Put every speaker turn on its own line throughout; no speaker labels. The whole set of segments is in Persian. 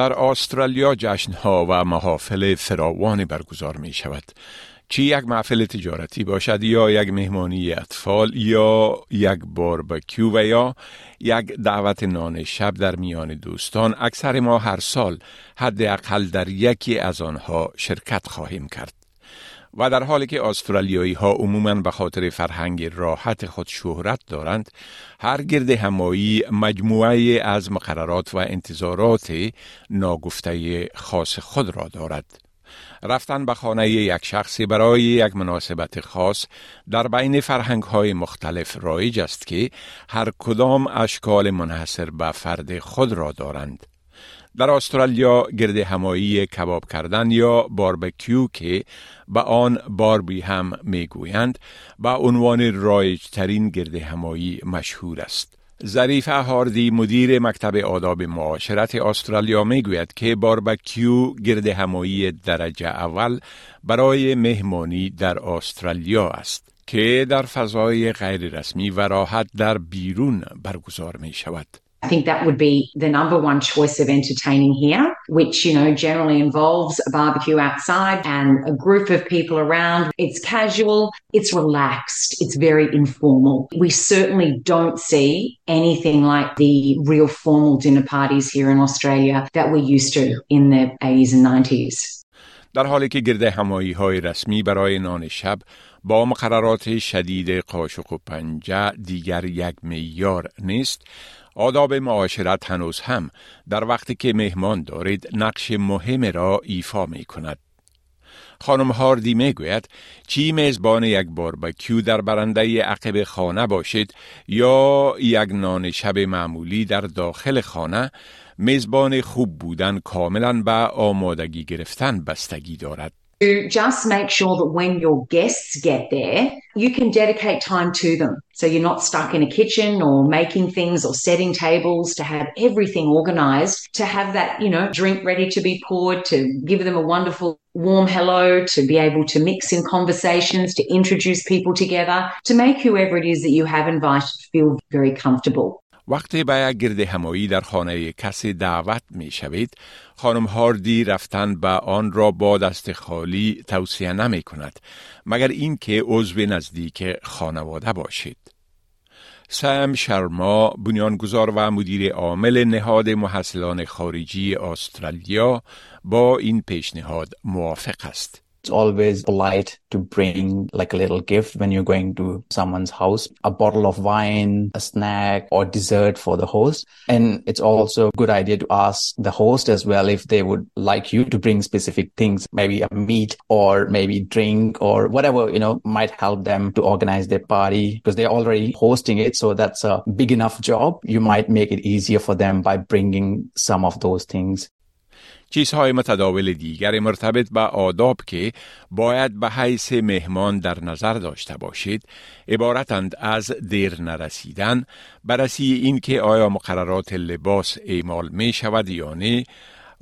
در استرالیا جشنها و محافل فراوانی برگزار می شود چی یک محفل تجارتی باشد یا یک مهمانی اطفال یا یک باربکیو و یا یک دعوت نان شب در میان دوستان اکثر ما هر سال حداقل در یکی از آنها شرکت خواهیم کرد. و در حالی که استرالیایی ها عموما به خاطر فرهنگ راحت خود شهرت دارند هر گرد همایی مجموعه از مقررات و انتظارات ناگفته خاص خود را دارد رفتن به خانه یک شخصی برای یک مناسبت خاص در بین فرهنگ های مختلف رایج است که هر کدام اشکال منحصر به فرد خود را دارند. در استرالیا گرد همایی کباب کردن یا باربکیو که به آن باربی هم می‌گویند به عنوان رایج ترین گرد همایی مشهور است. ظریف هاردی مدیر مکتب آداب معاشرت استرالیا می گوید که باربکیو گرد همایی درجه اول برای مهمانی در استرالیا است که در فضای غیر رسمی و راحت در بیرون برگزار می شود.
I think that would be the number one choice of entertaining here, which, you know, generally involves a barbecue outside and a group of people around. It's casual, it's relaxed, it's very informal. We certainly don't see anything like the real formal dinner parties here in Australia that we're used to in the 80s and 90s.
در حالی که گرد همایی های رسمی برای نان شب با مقررات شدید قاشق و پنجه دیگر یک میار نیست آداب معاشرت هنوز هم در وقتی که مهمان دارید نقش مهم را ایفا می کند. خانم هاردی می گوید چی میزبان یک باربکیو در برنده عقب خانه باشید یا یک نان شب معمولی در داخل خانه میزبان خوب بودن کاملا به آمادگی گرفتن بستگی دارد.
To just make sure that when your guests get there, you can dedicate time to them. So you're not stuck in a kitchen or making things or setting tables to have everything organized, to have that, you know, drink ready to be poured, to give them a wonderful warm hello, to be able to mix in conversations, to introduce people together, to make whoever it is that you have invited feel very comfortable.
وقتی به یک گرد همایی در خانه کسی دعوت می شوید، خانم هاردی رفتن به آن را با دست خالی توصیه نمی کند مگر اینکه عضو نزدیک خانواده باشید. سم شرما بنیانگذار و مدیر عامل نهاد محصلان خارجی استرالیا با این پیشنهاد موافق است.
It's always polite to bring like a little gift when you're going to someone's house, a bottle of wine, a snack or dessert for the host. And it's also a good idea to ask the host as well if they would like you to bring specific things, maybe a meat or maybe drink or whatever, you know, might help them to organize their party because they're already hosting it. So that's a big enough job. You might make it easier for them by bringing some of those things.
چیزهای متداول دیگر مرتبط به آداب که باید به حیث مهمان در نظر داشته باشید عبارتند از دیر نرسیدن بررسی این که آیا مقررات لباس اعمال می شود یا نه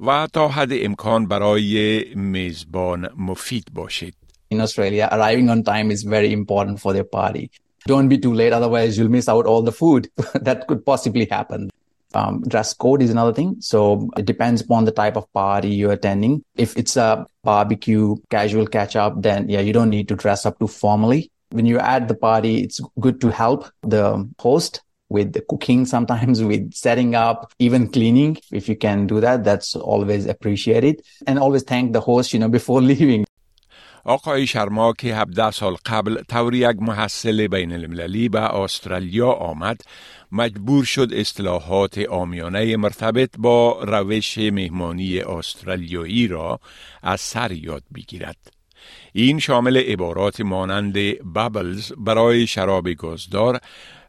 و تا حد امکان برای میزبان مفید باشید
In Australia, arriving on time is very important for their party. Don't be too late, otherwise you'll miss out all the food that could possibly happen. Um, dress code is another thing. So it depends upon the type of party you're attending. If it's a barbecue, casual catch up, then yeah, you don't need to dress up too formally. When you're at the party, it's good to help the host with the cooking, sometimes with setting up, even cleaning. If you can do that, that's always appreciated. And always thank the host, you know, before leaving.
آقای شرما که 17 سال قبل طور یک محصل بین المللی به استرالیا آمد مجبور شد اصطلاحات آمیانه مرتبط با روش مهمانی استرالیایی را از سر یاد بگیرد. این شامل عبارات مانند بابلز برای شراب گازدار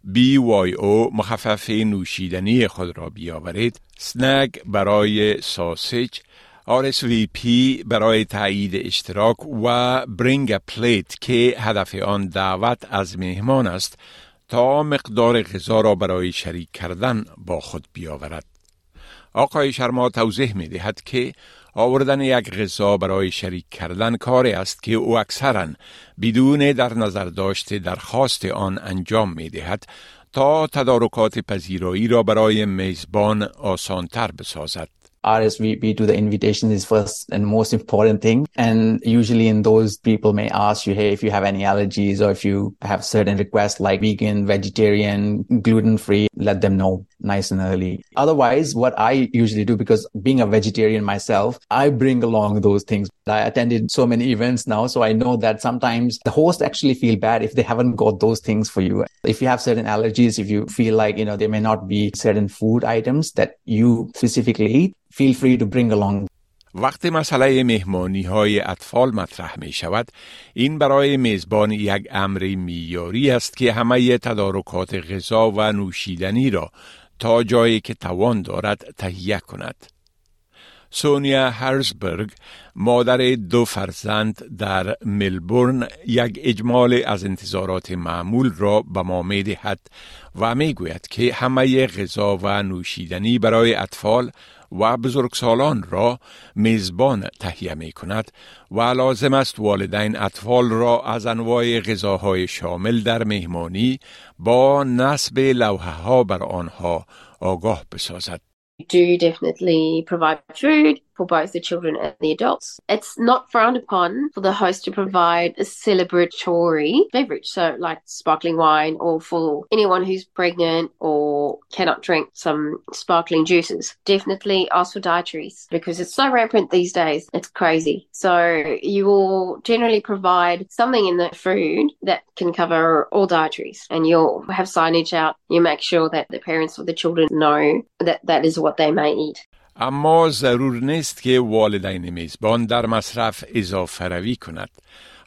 بی وای او مخفف نوشیدنی خود را بیاورید سنگ برای ساسج RSVP برای تایید اشتراک و برینگ پلیت که هدف آن دعوت از مهمان است تا مقدار غذا را برای شریک کردن با خود بیاورد. آقای شرما توضیح می دهد که آوردن یک غذا برای شریک کردن کاری است که او اکثرا بدون در نظر داشته درخواست آن انجام می دهد تا تدارکات پذیرایی را برای میزبان آسانتر بسازد.
RSVP to the invitation is first and most important thing. And usually in those people may ask you, Hey, if you have any allergies or if you have certain requests like vegan, vegetarian, gluten free, let them know nice and early. Otherwise, what I usually do, because being a vegetarian myself, I bring along those things. I attended so many events now. So I know that sometimes the host actually feel bad if they haven't got those things for you. If you have certain allergies, if you feel like, you know, there may not be certain food items that you specifically eat, feel free to bring along.
وقتی مسئله مهمانی های اطفال مطرح می شود این برای میزبان یک امر میاری است که همه تدارکات غذا و نوشیدنی را تا جایی که توان دارد تهیه کند. سونیا هرزبرگ مادر دو فرزند در ملبورن یک اجمال از انتظارات معمول را به ما می دهد و می گوید که همه غذا و نوشیدنی برای اطفال و بزرگسالان را میزبان تهیه می کند و لازم است والدین اطفال را از انواع غذاهای شامل در مهمانی با نصب لوحه ها بر آنها آگاه بسازد.
Do definitely provide food for both the children and the adults. It's not frowned upon for the host to provide a celebratory beverage, so like sparkling wine, or for anyone who's pregnant or cannot drink some sparkling juices. Definitely ask for dietaries because it's so rampant these days. It's crazy. So you will generally provide something in the food that can cover all dietaries, and you'll have signage out. You make sure that the parents or the children know that that is what they may eat.
اما ضرور نیست که والدین میزبان در مصرف اضافه روی کند.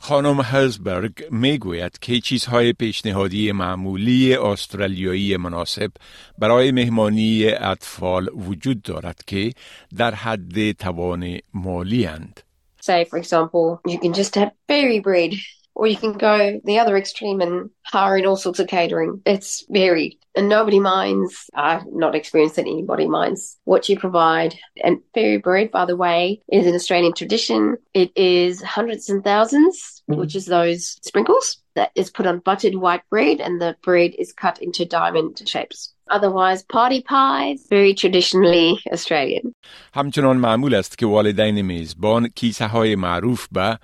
خانم هزبرگ می گوید که چیزهای پیشنهادی معمولی استرالیایی مناسب برای مهمانی اطفال وجود دارد که در حد توان مالی اند.
Say, for example, you can just have fairy bread or you can go the other extreme and hire in all sorts of catering. It's varied and nobody minds. I've not experienced that anybody minds what you provide. And fairy bread, by the way, is an Australian tradition. It is hundreds and 1000s mm-hmm. which is those sprinkles that is put on buttered white bread and the bread is cut into diamond shapes. Otherwise, party pies, very traditionally Australian.
همچنان معمول است که والدین میزبان کیسه های معروف به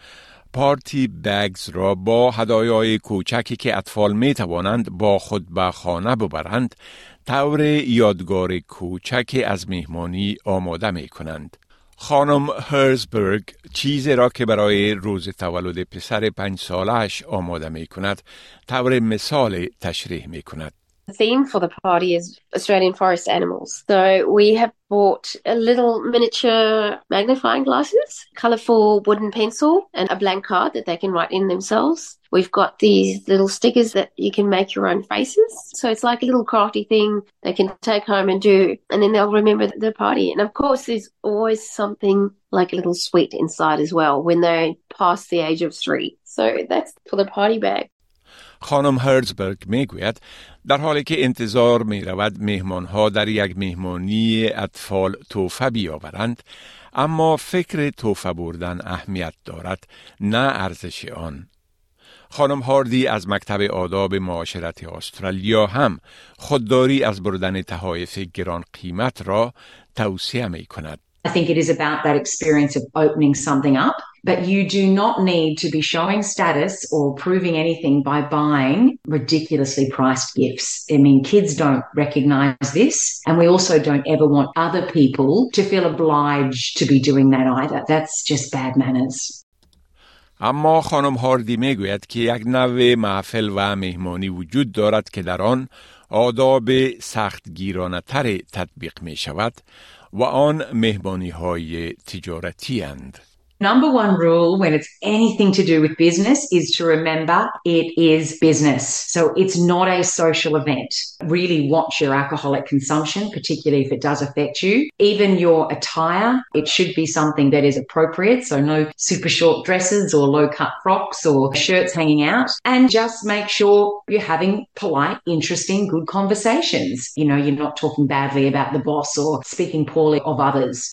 پارتی بگز را با هدایای کوچکی که اطفال می توانند با خود به خانه ببرند طور یادگار کوچکی از مهمانی آماده می کنند. خانم هرزبرگ چیزی را که برای روز تولد پسر پنج سالش آماده می کند طور مثال تشریح می کند.
The theme for the party is Australian forest animals. So we have bought a little miniature magnifying glasses, colourful wooden pencil, and a blank card that they can write in themselves. We've got these little stickers that you can make your own faces. So it's like a little crafty thing they can take home and do, and then they'll remember the party. And of course, there's always something like a little sweet inside as well when they pass the age of three. So that's for the party bag.
خانم هرزبرگ می‌گوید در حالی که انتظار می رود مهمان ها در یک مهمانی اطفال توفه بیاورند اما فکر توفه بردن اهمیت دارد نه ارزش آن خانم هاردی از مکتب آداب معاشرت استرالیا هم خودداری از بردن تحایف گران قیمت را توصیه می کند.
I think it is about that experience of opening something up, but you do not need to be showing status or proving anything by buying ridiculously priced gifts. I mean, kids don't recognize this, and we also don't ever want other people to feel obliged to be doing that either. That's just bad manners.
اما خانم هاردی میگوید که یک نوع محفل و مهمانی وجود دارد که در آن آداب سخت گیرانه تر تطبیق می شود و آن مهمانی های تجارتی اند.
Number one rule when it's anything to do with business is to remember it is business. So it's not a social event. Really watch your alcoholic consumption, particularly if it does affect you. Even your attire, it should be something that is appropriate. So no super short dresses or low cut frocks or shirts hanging out. And just make sure you're having polite, interesting, good conversations. You know, you're not talking badly about the boss or speaking poorly of others.